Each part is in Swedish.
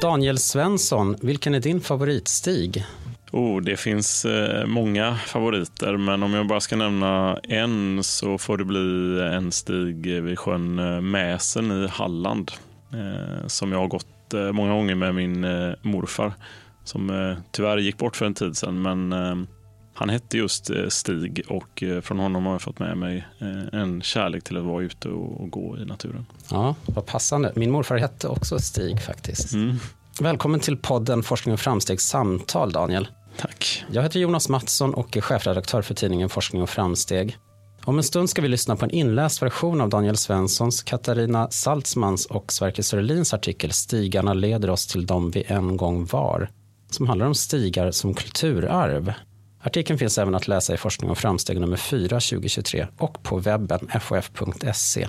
Daniel Svensson, vilken är din favoritstig? Oh, det finns eh, många favoriter, men om jag bara ska nämna en så får det bli eh, en stig vid sjön eh, Mäsen i Halland som jag har gått många gånger med min morfar som tyvärr gick bort för en tid sedan. Men han hette just Stig och från honom har jag fått med mig en kärlek till att vara ute och gå i naturen. Ja, vad passande. Min morfar hette också Stig faktiskt. Mm. Välkommen till podden Forskning och framsteg samtal, Daniel. Tack. Jag heter Jonas Mattsson och är chefredaktör för tidningen Forskning och framsteg. Om en stund ska vi lyssna på en inläst version av Daniel Svenssons, Katarina Saltzmans och Sverker Sörlins artikel Stigarna leder oss till dem vi en gång var, som handlar om stigar som kulturarv. Artikeln finns även att läsa i Forskning och framsteg nummer 4 2023 och på webben fof.se.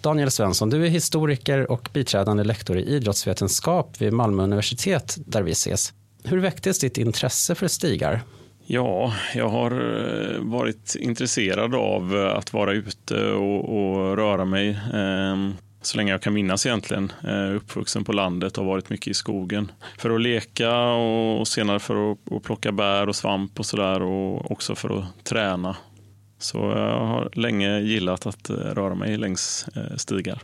Daniel Svensson, du är historiker och biträdande lektor i idrottsvetenskap vid Malmö universitet där vi ses. Hur väcktes ditt intresse för stigar? Ja, jag har eh, varit intresserad av att vara ute och, och röra mig ehm, så länge jag kan minnas egentligen. Eh, uppvuxen på landet och varit mycket i skogen. För att leka och, senare för att plocka bär och svamp och sådär och också för att träna. Så jag har länge gillat att eh, röra mig längs eh, stigar.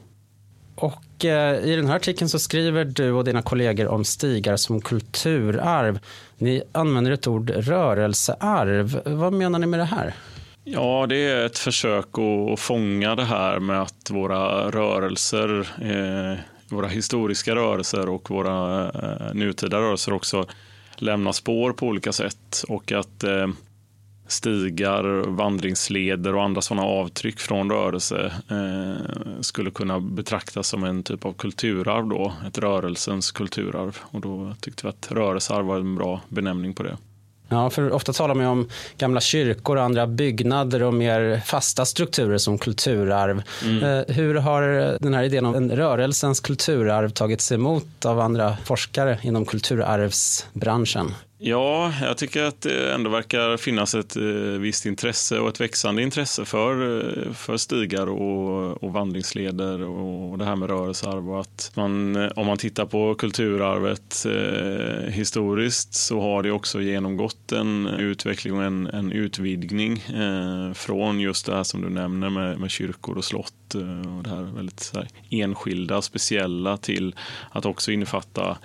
Och i den här artikeln så skriver du och dina kollegor om stigar som kulturarv. Ni använder ett ord rörelsearv. Vad menar ni med det här? Ja, det är ett försök att fånga det här med att våra rörelser, eh, våra historiska rörelser och våra eh, nutida rörelser också lämnar spår på olika sätt och att eh, stigar, vandringsleder och andra sådana avtryck från rörelse eh, skulle kunna betraktas som en typ av kulturarv då, ett rörelsens kulturarv. Och då tyckte vi att rörelsearv var en bra benämning på det. Ja, för ofta talar man om gamla kyrkor och andra byggnader och mer fasta strukturer som kulturarv. Mm. Eh, hur har den här idén om en rörelsens kulturarv tagits emot av andra forskare inom kulturarvsbranschen? Ja, jag tycker att det ändå verkar finnas ett eh, visst intresse och ett växande intresse för, eh, för stigar och, och vandringsleder och det här med rörelsearv. Och att man, eh, om man tittar på kulturarvet eh, historiskt så har det också genomgått en utveckling och en, en utvidgning eh, från just det här som du nämner med, med kyrkor och slott och det här väldigt här, enskilda, speciella till att också innefatta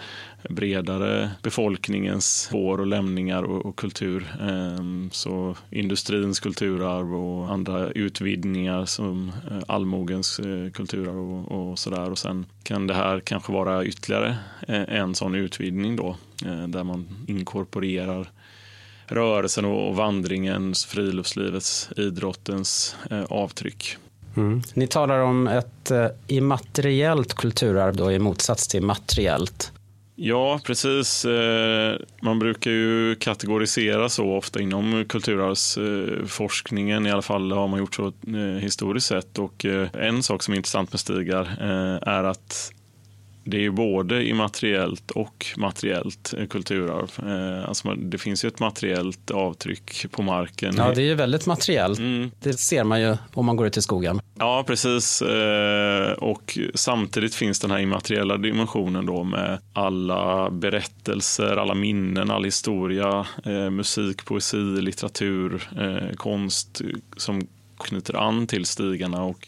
bredare befolkningens spår och lämningar och, och kultur. Ehm, så industrins kulturarv och andra utvidgningar som eh, allmogens eh, kulturarv och, och sådär. Och sen kan det här kanske vara ytterligare eh, en sån utvidgning då där man inkorporerar rörelsen och vandringens, friluftslivets, idrottens avtryck. Mm. Ni talar om ett immateriellt kulturarv då i motsats till materiellt. Ja, precis. Eh, man brukar ju kategorisera så ofta inom kulturarvsforskningen. I alla fall har man gjort så eh, historiskt sett. Och eh, en sak som är intressant med stigar är att det är både immateriellt och materiellt kulturarv. Eh, alltså det finns ju ett materiellt avtryck på marken. Ja, det är ju väldigt materiellt. Mm. Det ser man ju om man går ut i skogen. Ja, precis. Eh, och samtidigt finns den här immateriella dimensionen då med alla berättelser, alla minnen, all historia, eh, musik, poesi, litteratur, konst som knyter an till stigarna och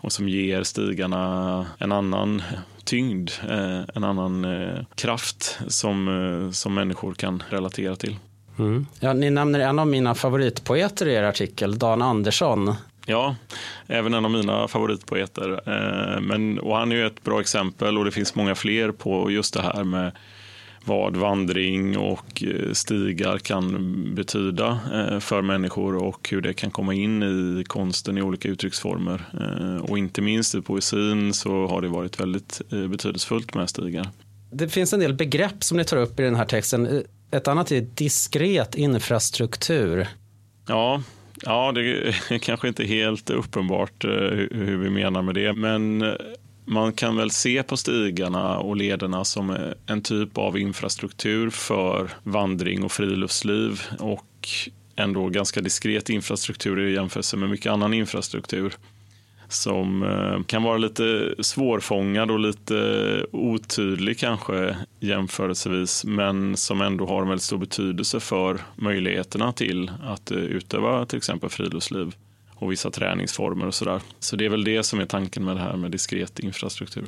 och som ger stigarna en annan tyngd, eh, en annan eh, kraft som, eh, som människor kan relatera till. Mm. Ja, ni nämner en av mina favoritpoeter i er artikel, Dan Andersson. Ja, även en av mina favoritpoeter. Men, och han är ju ett bra exempel och det finns många fler på just det här med vad vandring och eh, stigar kan betyda eh, för människor och hur det kan komma in i konsten i olika uttrycksformer. Eh, och inte minst i poesin så har det varit väldigt betydelsefullt med stigar. Det finns en del begrepp som ni tar upp i den här texten. Ett annat är diskret infrastruktur. Ja, Ja, det är kanske inte helt uppenbart hur vi menar med det, men man kan väl se på stigarna och lederna som en typ av infrastruktur för vandring och friluftsliv och ändå ganska diskret infrastruktur i jämförelse med mycket annan infrastruktur. som eh, kan vara lite svårfångad och lite otydlig kanske jämförelsevis, men som ändå har en väldigt stor betydelse för möjligheterna till att eh, utöva till exempel friluftsliv och vissa träningsformer och sådär. Så det är väl det som är tanken med det här med diskret infrastruktur.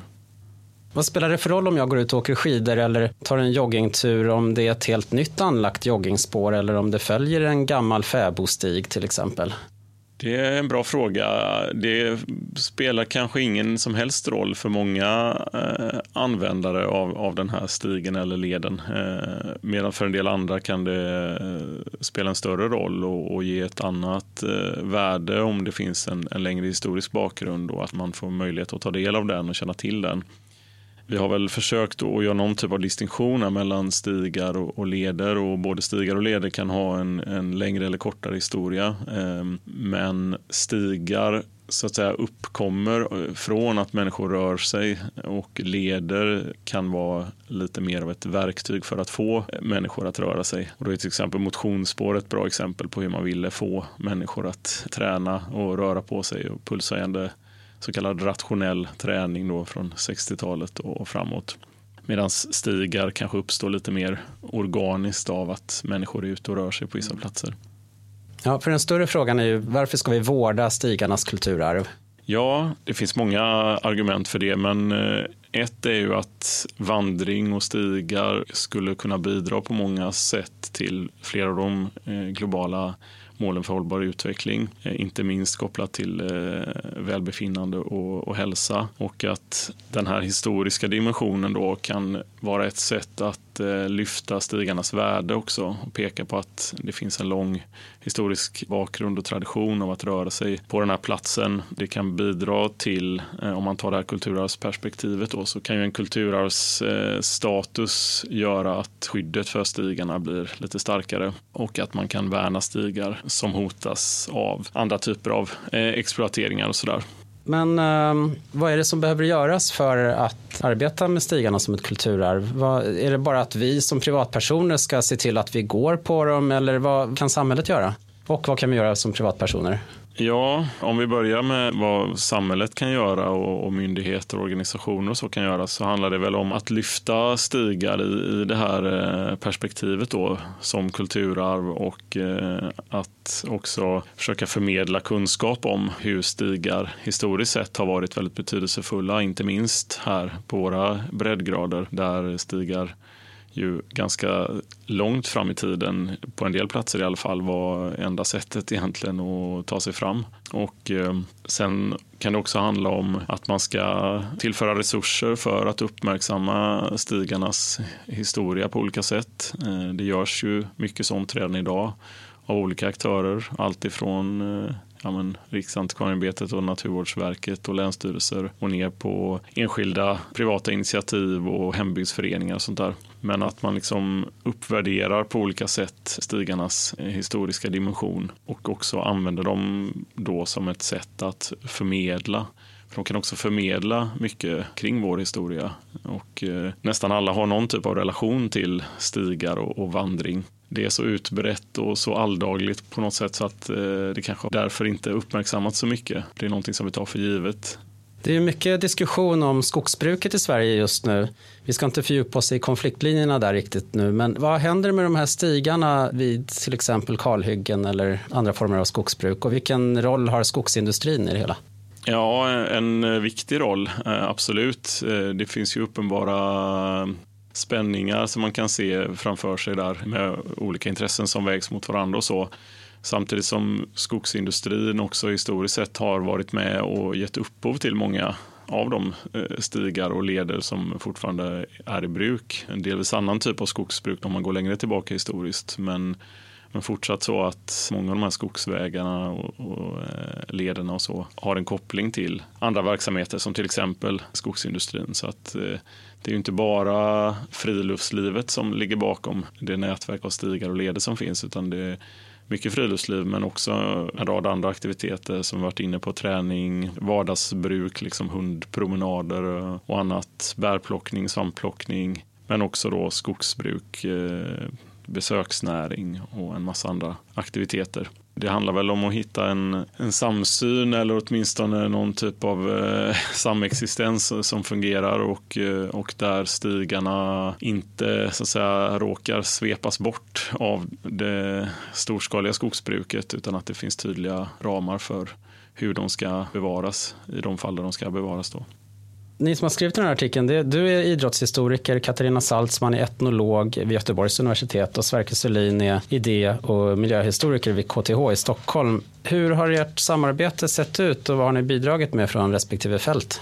Vad spelar det för roll om jag går ut och åker skidor eller tar en joggingtur om det är ett helt nytt anlagt joggingspår eller om det följer en gammal fäbostig till exempel? Det är en bra fråga. Det spelar kanske ingen som helst roll för många eh, användare av, av den här stigen eller leden. Eh, medan för en del andra kan det eh, spela en större roll och, och ge ett annat eh, värde om det finns en, en längre historisk bakgrund och att man får möjlighet att ta del av den och känna till den. Vi har väl försökt att göra någon typ av distinktion mellan stigar och, leder och både stigar och leder kan ha en, en längre eller kortare historia. Ehm, men stigar så att säga uppkommer eh, från att människor rör sig och leder kan vara lite mer av ett verktyg för att få människor att röra sig. Och då är till exempel motionsspår ett bra exempel på hur man ville få människor att träna och röra på sig och pulshöjande så kallad rationell träning då från 60-talet och framåt. Medan stigar kanske uppstår lite mer organiskt av att människor är ute och rör sig på vissa platser. Ja, för den större frågan är ju varför ska vi vårda stigarnas kulturarv? Ja, det finns många argument för det, men eh, ett är ju att vandring och stigar skulle kunna bidra på många sätt till flera av de eh, globala målen för hållbar utveckling, eh, inte minst kopplat till eh, välbefinnande och, och hälsa. Och att den här historiska dimensionen då kan vara ett sätt att Eh, lyfta stigarnas värde också och peka på att det finns en lång historisk bakgrund och tradition av att röra sig på den här platsen. Det kan bidra till, eh, om man tar det här kulturarvsperspektivet då, så kan ju en kulturarvsstatus eh, göra att skyddet för stigarna blir lite starkare och att man kan värna stigar som hotas av andra typer av exploateringar och sådär. Men eh, vad är det som behöver göras för att arbeta med stigarna som ett kulturarv? Vad, är det bara att vi som privatpersoner ska se till att vi går på dem eller vad kan samhället göra? Och vad kan vi göra som privatpersoner? Ja, om vi börjar med vad samhället kan göra och, och myndigheter och organisationer och så kan göra så handlar det väl om att lyfta stigar i, i det här eh, perspektivet då som kulturarv och eh, att också försöka förmedla kunskap om hur stigar historiskt sett har varit väldigt betydelsefulla, inte minst här på våra breddgrader där stigar ju ganska långt fram i tiden, på en del platser i alla fall, var enda sättet egentligen att ta sig fram. Och eh, sen kan det också handla om att man ska tillföra resurser för att uppmärksamma stigarnas historia på olika sätt. Eh, det görs ju mycket sånt redan idag av olika aktörer, alltifrån eh, ja, men, Riksantikvarieämbetet och Naturvårdsverket och länsstyrelser och ner på enskilda privata initiativ och hembygdsföreningar och sånt där. Men att man liksom uppvärderar på olika sätt stigarnas historiska dimension och också använder dem då som ett sätt att förmedla för de kan också förmedla mycket kring vår historia och eh, nästan alla har någon typ av relation till stigar och, och vandring det är så utbrett och så alldagligt på något sätt så att eh, det kanske därför inte uppmärksammats så mycket. Det är någonting som vi tar för givet. Det är mycket diskussion om skogsbruket i Sverige just nu. Vi ska inte fördjupa oss i konfliktlinjerna där riktigt nu, men vad händer med de här stigarna vid till exempel kalhyggen eller andra former av skogsbruk och vilken roll har skogsindustrin i det hela? Ja, en viktig roll, eh, absolut. Eh, det finns ju uppenbara spänningar som man kan se framför sig där med olika intressen som vägs mot varandra och så. Samtidigt som skogsindustrin också historiskt sett har varit med och gett upphov till många av de eh, stigar och leder som fortfarande är i bruk. En delvis annan typ av skogsbruk om man går längre tillbaka historiskt. Men, men fortsatt så att många av de här skogsvägarna och, och eh, lederna och så har en koppling till andra verksamheter som till exempel skogsindustrin. Så att eh, det är ju inte bara friluftslivet som ligger bakom det nätverk av stigar och leder som finns utan det är mycket friluftsliv men också en rad andra aktiviteter som vi varit inne på. Träning, vardagsbruk, liksom hundpromenader och annat. Bärplockning, svampplockning men också då skogsbruk, eh, besöksnäring och en massa andra aktiviteter. det handlar väl om att hitta en, en samsyn eller åtminstone någon typ av eh, samexistens som fungerar och, eh, och där stigarna inte så att säga, råkar svepas bort av det storskaliga skogsbruket utan att det finns tydliga ramar för hur de ska bevaras i de fall där de ska bevaras. Då ni som har skrivit den här artikeln, det, du är idrottshistoriker, Katarina Saltzman är etnolog vid Göteborgs universitet och Sverker Sörlin är idé och miljöhistoriker vid KTH i Stockholm. Hur har ert samarbete sett ut och vad har ni bidragit med från respektive fält?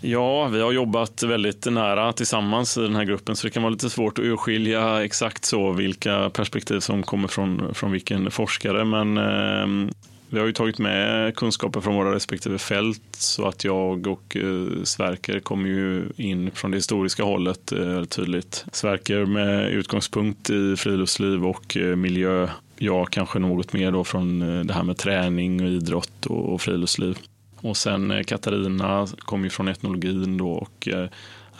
Ja, vi har jobbat väldigt nära tillsammans i den här gruppen så det kan vara lite svårt att urskilja exakt så vilka perspektiv som kommer från, från vilken forskare. Men eh, vi har ju tagit med kunskaper från våra respektive fält så att jag och eh, Sverker kommer ju in från det historiska hållet eh, tydligt. Sverker med utgångspunkt i friluftsliv och eh, miljö. Jag kanske något mer då från eh, det här med träning och idrott och, och friluftsliv. Och sen eh, Katarina kommer ju från etnologin då och eh,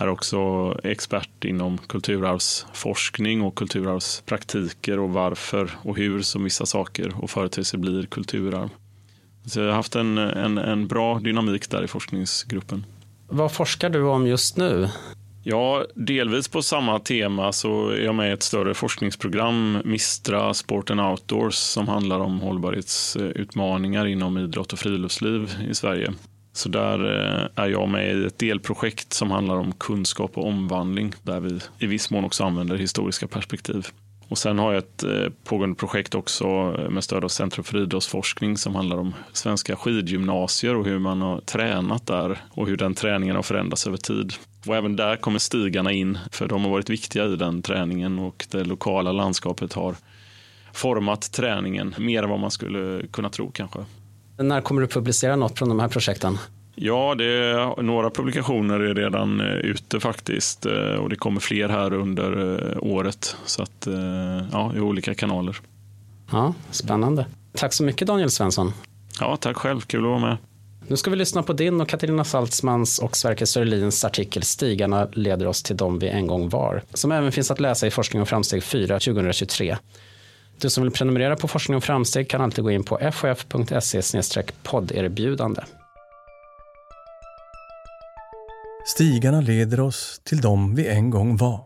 är också expert inom kulturarvsforskning och kulturarvspraktiker och varför och hur som vissa saker och företeelser blir kulturarv. Så jag har haft en, en, en bra dynamik där i forskningsgruppen. Vad forskar du om just nu? Ja, delvis på samma tema så är jag med i ett större forskningsprogram, Mistra Sport and Outdoors, som handlar om hållbarhetsutmaningar inom idrott och friluftsliv i Sverige. Så där eh, är jag med i ett delprojekt som handlar om kunskap och omvandling där vi i viss mån också använder historiska perspektiv. Och sen har jag ett eh, pågående projekt också eh, med stöd av Centrum för idrottsforskning som handlar om svenska skidgymnasier och hur man har tränat där och hur den träningen har förändrats över tid. Och även där kommer stigarna in, för de har varit viktiga i den träningen och det lokala landskapet har format träningen mer än vad man skulle kunna tro kanske. När kommer du publicera något från de här projekten? Ja, det är, några publikationer är redan eh, ute faktiskt eh, och det kommer fler här under eh, året. Så att, ja, i olika kanaler. Ja, Spännande. Tack så mycket Daniel Svensson. Ja, tack själv. Kul att vara med. Nu ska vi lyssna på din och Katarina Saltzmans och Sverker Sörlins artikel Stigarna leder oss till dem vi en gång var, som även finns att läsa i Forskning och framsteg 4 2023. Du som vill prenumerera på Forskning och framsteg kan alltid gå in på fhf.se podderbjudande. Stigarna leder oss till dem vi en gång var.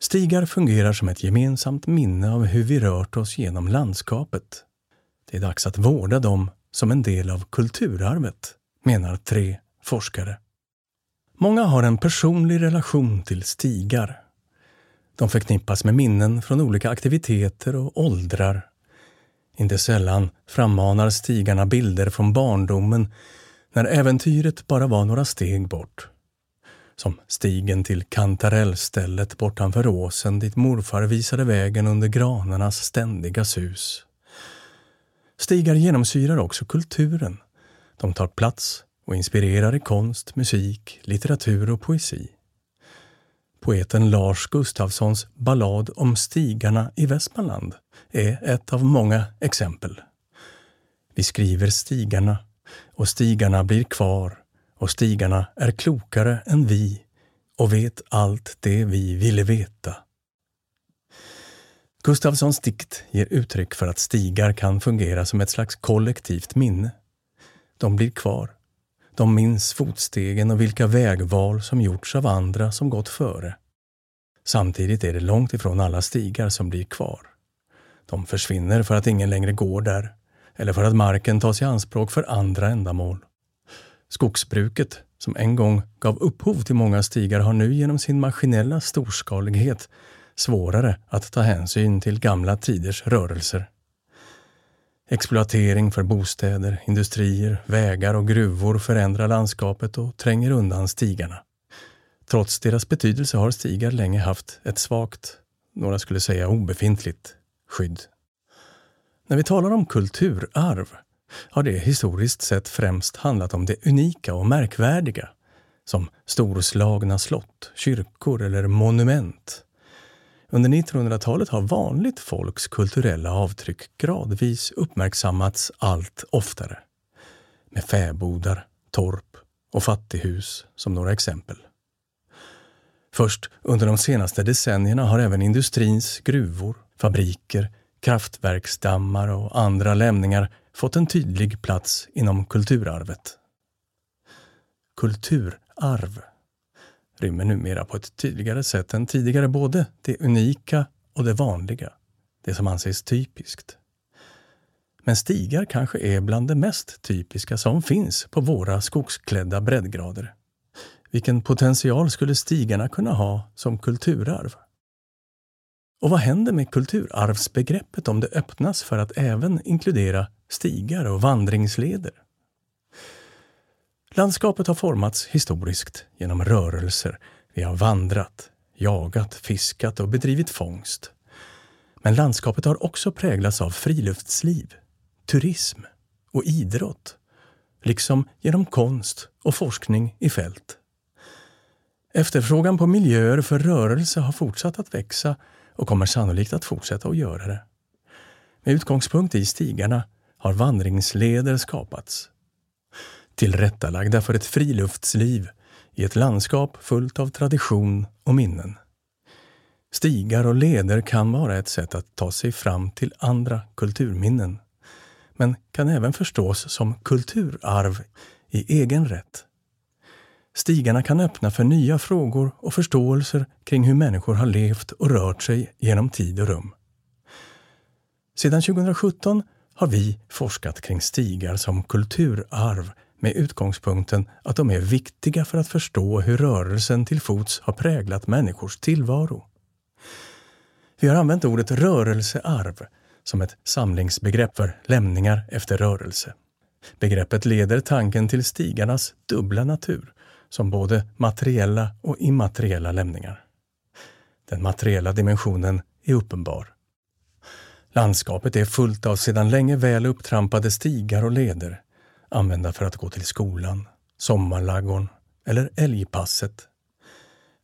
Stigar fungerar som ett gemensamt minne av hur vi rört oss genom landskapet. Det är dags att vårda dem som en del av kulturarvet, menar tre forskare. Många har en personlig relation till stigar de förknippas med minnen från olika aktiviteter och åldrar. Inte sällan frammanar stigarna bilder från barndomen när äventyret bara var några steg bort. Som stigen till kantarellstället bortanför åsen dit morfar visade vägen under granarnas ständiga sus. Stigar genomsyrar också kulturen. De tar plats och inspirerar i konst, musik, litteratur och poesi. Poeten Lars Gustafssons ballad om stigarna i Västmanland är ett av många exempel. Vi skriver stigarna och stigarna blir kvar och stigarna är klokare än vi och vet allt det vi ville veta. Gustafssons dikt ger uttryck för att stigar kan fungera som ett slags kollektivt minne. De blir kvar de minns fotstegen och vilka vägval som gjorts av andra som gått före. Samtidigt är det långt ifrån alla stigar som blir kvar. De försvinner för att ingen längre går där eller för att marken tas i anspråk för andra ändamål. Skogsbruket, som en gång gav upphov till många stigar, har nu genom sin maskinella storskalighet svårare att ta hänsyn till gamla tiders rörelser. Exploatering för bostäder, industrier, vägar och gruvor förändrar landskapet och tränger undan stigarna. Trots deras betydelse har stigar länge haft ett svagt, några skulle säga obefintligt, skydd. När vi talar om kulturarv har det historiskt sett främst handlat om det unika och märkvärdiga, som storslagna slott, kyrkor eller monument. Under 1900-talet har vanligt folks kulturella avtryck gradvis uppmärksammats allt oftare. Med fäbodar, torp och fattighus som några exempel. Först under de senaste decennierna har även industrins gruvor, fabriker, kraftverksdammar och andra lämningar fått en tydlig plats inom kulturarvet. Kulturarv rymmer numera på ett tydligare sätt än tidigare både det unika och det vanliga, det som anses typiskt. Men stigar kanske är bland det mest typiska som finns på våra skogsklädda breddgrader. Vilken potential skulle stigarna kunna ha som kulturarv? Och vad händer med kulturarvsbegreppet om det öppnas för att även inkludera stigar och vandringsleder? Landskapet har formats historiskt genom rörelser. Vi har vandrat, jagat, fiskat och bedrivit fångst. Men landskapet har också präglats av friluftsliv, turism och idrott, liksom genom konst och forskning i fält. Efterfrågan på miljöer för rörelse har fortsatt att växa och kommer sannolikt att fortsätta att göra det. Med utgångspunkt i stigarna har vandringsleder skapats. Tillrättalagda för ett friluftsliv i ett landskap fullt av tradition och minnen. Stigar och leder kan vara ett sätt att ta sig fram till andra kulturminnen men kan även förstås som kulturarv i egen rätt. Stigarna kan öppna för nya frågor och förståelser kring hur människor har levt och rört sig genom tid och rum. Sedan 2017 har vi forskat kring stigar som kulturarv med utgångspunkten att de är viktiga för att förstå hur rörelsen till fots har präglat människors tillvaro. Vi har använt ordet rörelsearv som ett samlingsbegrepp för lämningar efter rörelse. Begreppet leder tanken till stigarnas dubbla natur som både materiella och immateriella lämningar. Den materiella dimensionen är uppenbar. Landskapet är fullt av sedan länge väl upptrampade stigar och leder använda för att gå till skolan, sommarlaggorn eller älgpasset.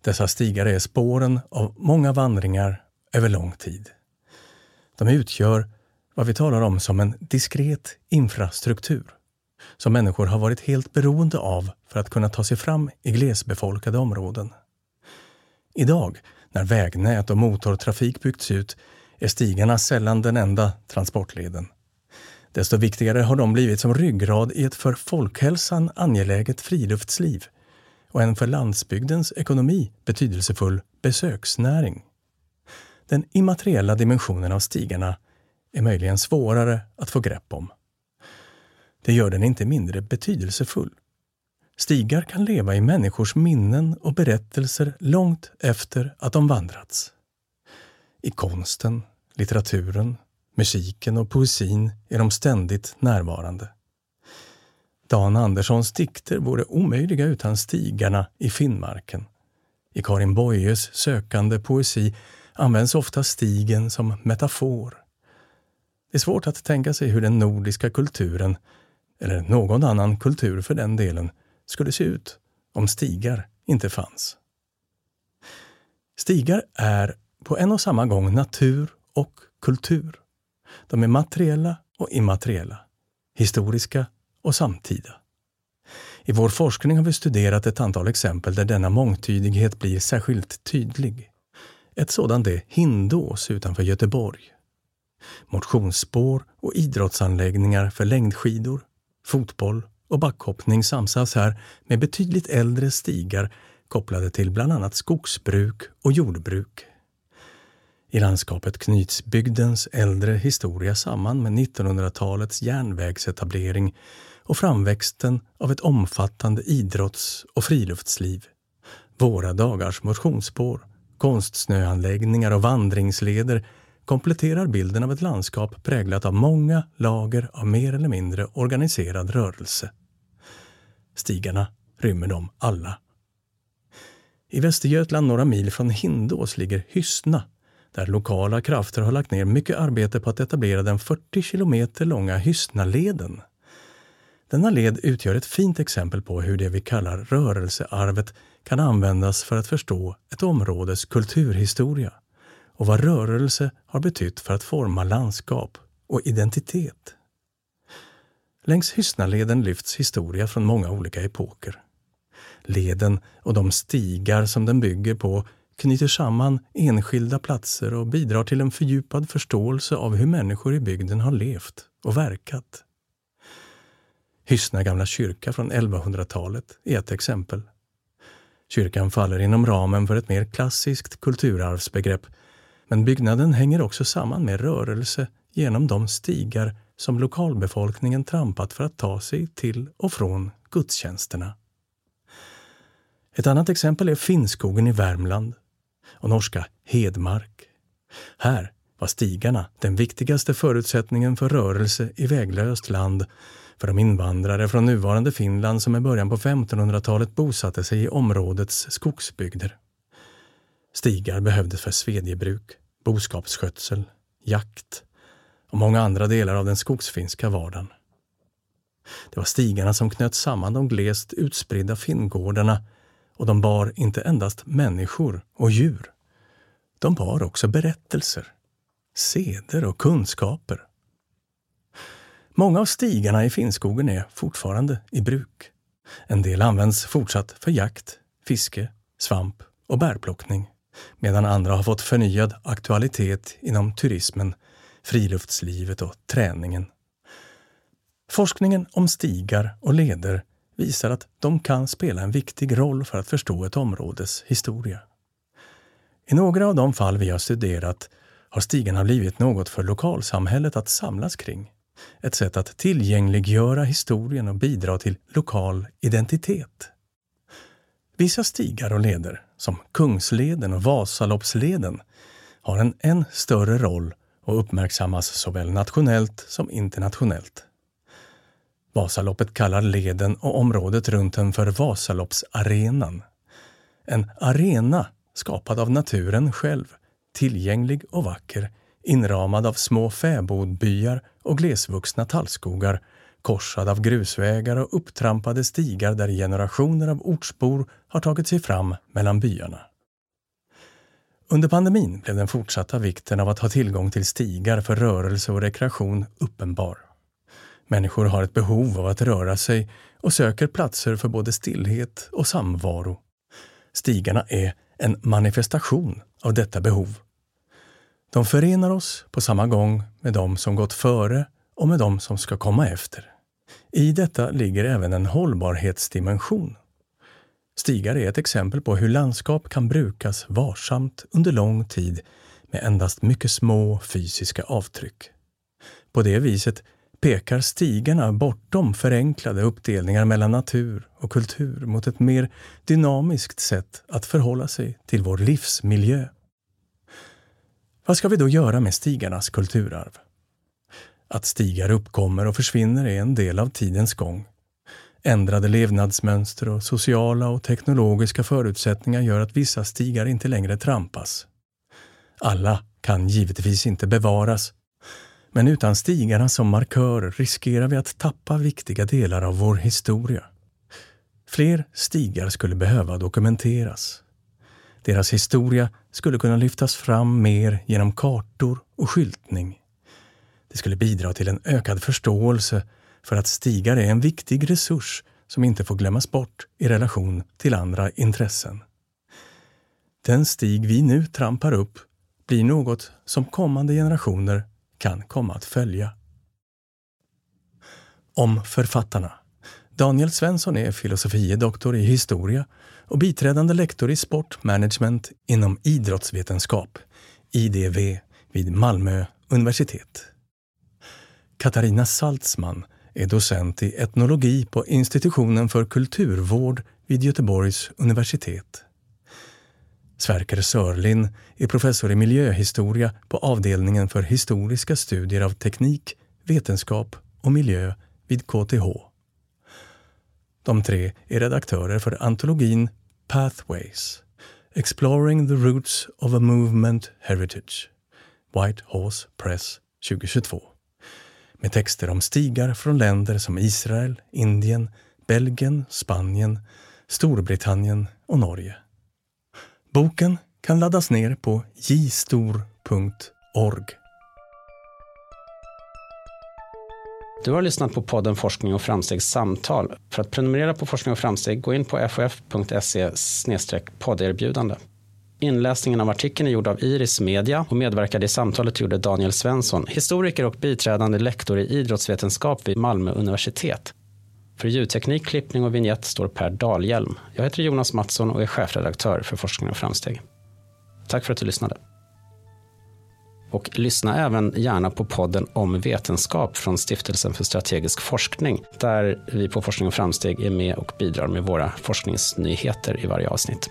Dessa stigar är spåren av många vandringar över lång tid. De utgör vad vi talar om som en diskret infrastruktur som människor har varit helt beroende av för att kunna ta sig fram i glesbefolkade områden. Idag, när vägnät och motortrafik byggts ut, är stigarna sällan den enda transportleden. Desto viktigare har de blivit som ryggrad i ett för folkhälsan angeläget friluftsliv och en för landsbygdens ekonomi betydelsefull besöksnäring. Den immateriella dimensionen av stigarna är möjligen svårare att få grepp om. Det gör den inte mindre betydelsefull. Stigar kan leva i människors minnen och berättelser långt efter att de vandrats. I konsten, litteraturen, musiken och poesin är de ständigt närvarande. Dan Anderssons dikter vore omöjliga utan stigarna i Finnmarken. I Karin Boyes sökande poesi används ofta stigen som metafor. Det är svårt att tänka sig hur den nordiska kulturen, eller någon annan kultur för den delen, skulle se ut om stigar inte fanns. Stigar är på en och samma gång natur och kultur. De är materiella och immateriella, historiska och samtida. I vår forskning har vi studerat ett antal exempel där denna mångtydighet blir särskilt tydlig. Ett sådant är Hindås utanför Göteborg. Motionsspår och idrottsanläggningar för längdskidor, fotboll och backhoppning samsas här med betydligt äldre stigar kopplade till bland annat skogsbruk och jordbruk. I landskapet knyts bygdens äldre historia samman med 1900-talets järnvägsetablering och framväxten av ett omfattande idrotts och friluftsliv. Våra dagars motionsspår, konstsnöanläggningar och vandringsleder kompletterar bilden av ett landskap präglat av många lager av mer eller mindre organiserad rörelse. Stigarna rymmer dem alla. I Västergötland, några mil från Hindås, ligger Hyssna där lokala krafter har lagt ner mycket arbete på att etablera den 40 kilometer långa Hyssnaleden. Denna led utgör ett fint exempel på hur det vi kallar rörelsearvet kan användas för att förstå ett områdes kulturhistoria och vad rörelse har betytt för att forma landskap och identitet. Längs Hyssnaleden lyfts historia från många olika epoker. Leden och de stigar som den bygger på knyter samman enskilda platser och bidrar till en fördjupad förståelse av hur människor i bygden har levt och verkat. Hyssna gamla kyrka från 1100-talet är ett exempel. Kyrkan faller inom ramen för ett mer klassiskt kulturarvsbegrepp men byggnaden hänger också samman med rörelse genom de stigar som lokalbefolkningen trampat för att ta sig till och från gudstjänsterna. Ett annat exempel är Finnskogen i Värmland och norska Hedmark. Här var stigarna den viktigaste förutsättningen för rörelse i väglöst land för de invandrare från nuvarande Finland som i början på 1500-talet bosatte sig i områdets skogsbygder. Stigar behövdes för svedjebruk, boskapsskötsel, jakt och många andra delar av den skogsfinska vardagen. Det var stigarna som knöt samman de glest utspridda finngårdarna och de bar inte endast människor och djur. De bar också berättelser, seder och kunskaper. Många av stigarna i Finnskogen är fortfarande i bruk. En del används fortsatt för jakt, fiske, svamp och bärplockning medan andra har fått förnyad aktualitet inom turismen, friluftslivet och träningen. Forskningen om stigar och leder visar att de kan spela en viktig roll för att förstå ett områdes historia. I några av de fall vi har studerat har stigarna blivit något för lokalsamhället att samlas kring. Ett sätt att tillgängliggöra historien och bidra till lokal identitet. Vissa stigar och leder, som Kungsleden och Vasaloppsleden, har en än större roll och uppmärksammas såväl nationellt som internationellt. Vasaloppet kallar leden och området runt den för Vasaloppsarenan. En arena skapad av naturen själv, tillgänglig och vacker, inramad av små fäbodbyar och glesvuxna tallskogar, korsad av grusvägar och upptrampade stigar där generationer av ortsbor har tagit sig fram mellan byarna. Under pandemin blev den fortsatta vikten av att ha tillgång till stigar för rörelse och rekreation uppenbar. Människor har ett behov av att röra sig och söker platser för både stillhet och samvaro. Stigarna är en manifestation av detta behov. De förenar oss på samma gång med de som gått före och med de som ska komma efter. I detta ligger även en hållbarhetsdimension. Stigar är ett exempel på hur landskap kan brukas varsamt under lång tid med endast mycket små fysiska avtryck. På det viset pekar stigarna bortom förenklade uppdelningar mellan natur och kultur mot ett mer dynamiskt sätt att förhålla sig till vår livsmiljö. Vad ska vi då göra med stigarnas kulturarv? Att stigar uppkommer och försvinner är en del av tidens gång. Ändrade levnadsmönster och sociala och teknologiska förutsättningar gör att vissa stigar inte längre trampas. Alla kan givetvis inte bevaras men utan stigarna som markörer riskerar vi att tappa viktiga delar av vår historia. Fler stigar skulle behöva dokumenteras. Deras historia skulle kunna lyftas fram mer genom kartor och skyltning. Det skulle bidra till en ökad förståelse för att stigar är en viktig resurs som inte får glömmas bort i relation till andra intressen. Den stig vi nu trampar upp blir något som kommande generationer kan komma att följa. Om författarna. Daniel Svensson är filosofie doktor i historia och biträdande lektor i sportmanagement inom idrottsvetenskap, IDV, vid Malmö universitet. Katarina Saltzman är docent i etnologi på institutionen för kulturvård vid Göteborgs universitet. Sverker Sörlin är professor i miljöhistoria på avdelningen för historiska studier av teknik, vetenskap och miljö vid KTH. De tre är redaktörer för antologin Pathways Exploring the Roots of a Movement Heritage White Horse Press 2022 med texter om stigar från länder som Israel, Indien, Belgien, Spanien, Storbritannien och Norge. Boken kan laddas ner på jstor.org. Du har lyssnat på podden Forskning och framstegs samtal. För att prenumerera på Forskning och framsteg, gå in på fof.se podderbjudande. Inläsningen av artikeln är gjord av Iris Media och medverkade i samtalet gjorde Daniel Svensson, historiker och biträdande lektor i idrottsvetenskap vid Malmö universitet. För ljudteknik, klippning och vignett står Per Dahlhjelm. Jag heter Jonas Mattsson och är chefredaktör för Forskning och framsteg. Tack för att du lyssnade. Och lyssna även gärna på podden om vetenskap från Stiftelsen för strategisk forskning, där vi på Forskning och framsteg är med och bidrar med våra forskningsnyheter i varje avsnitt.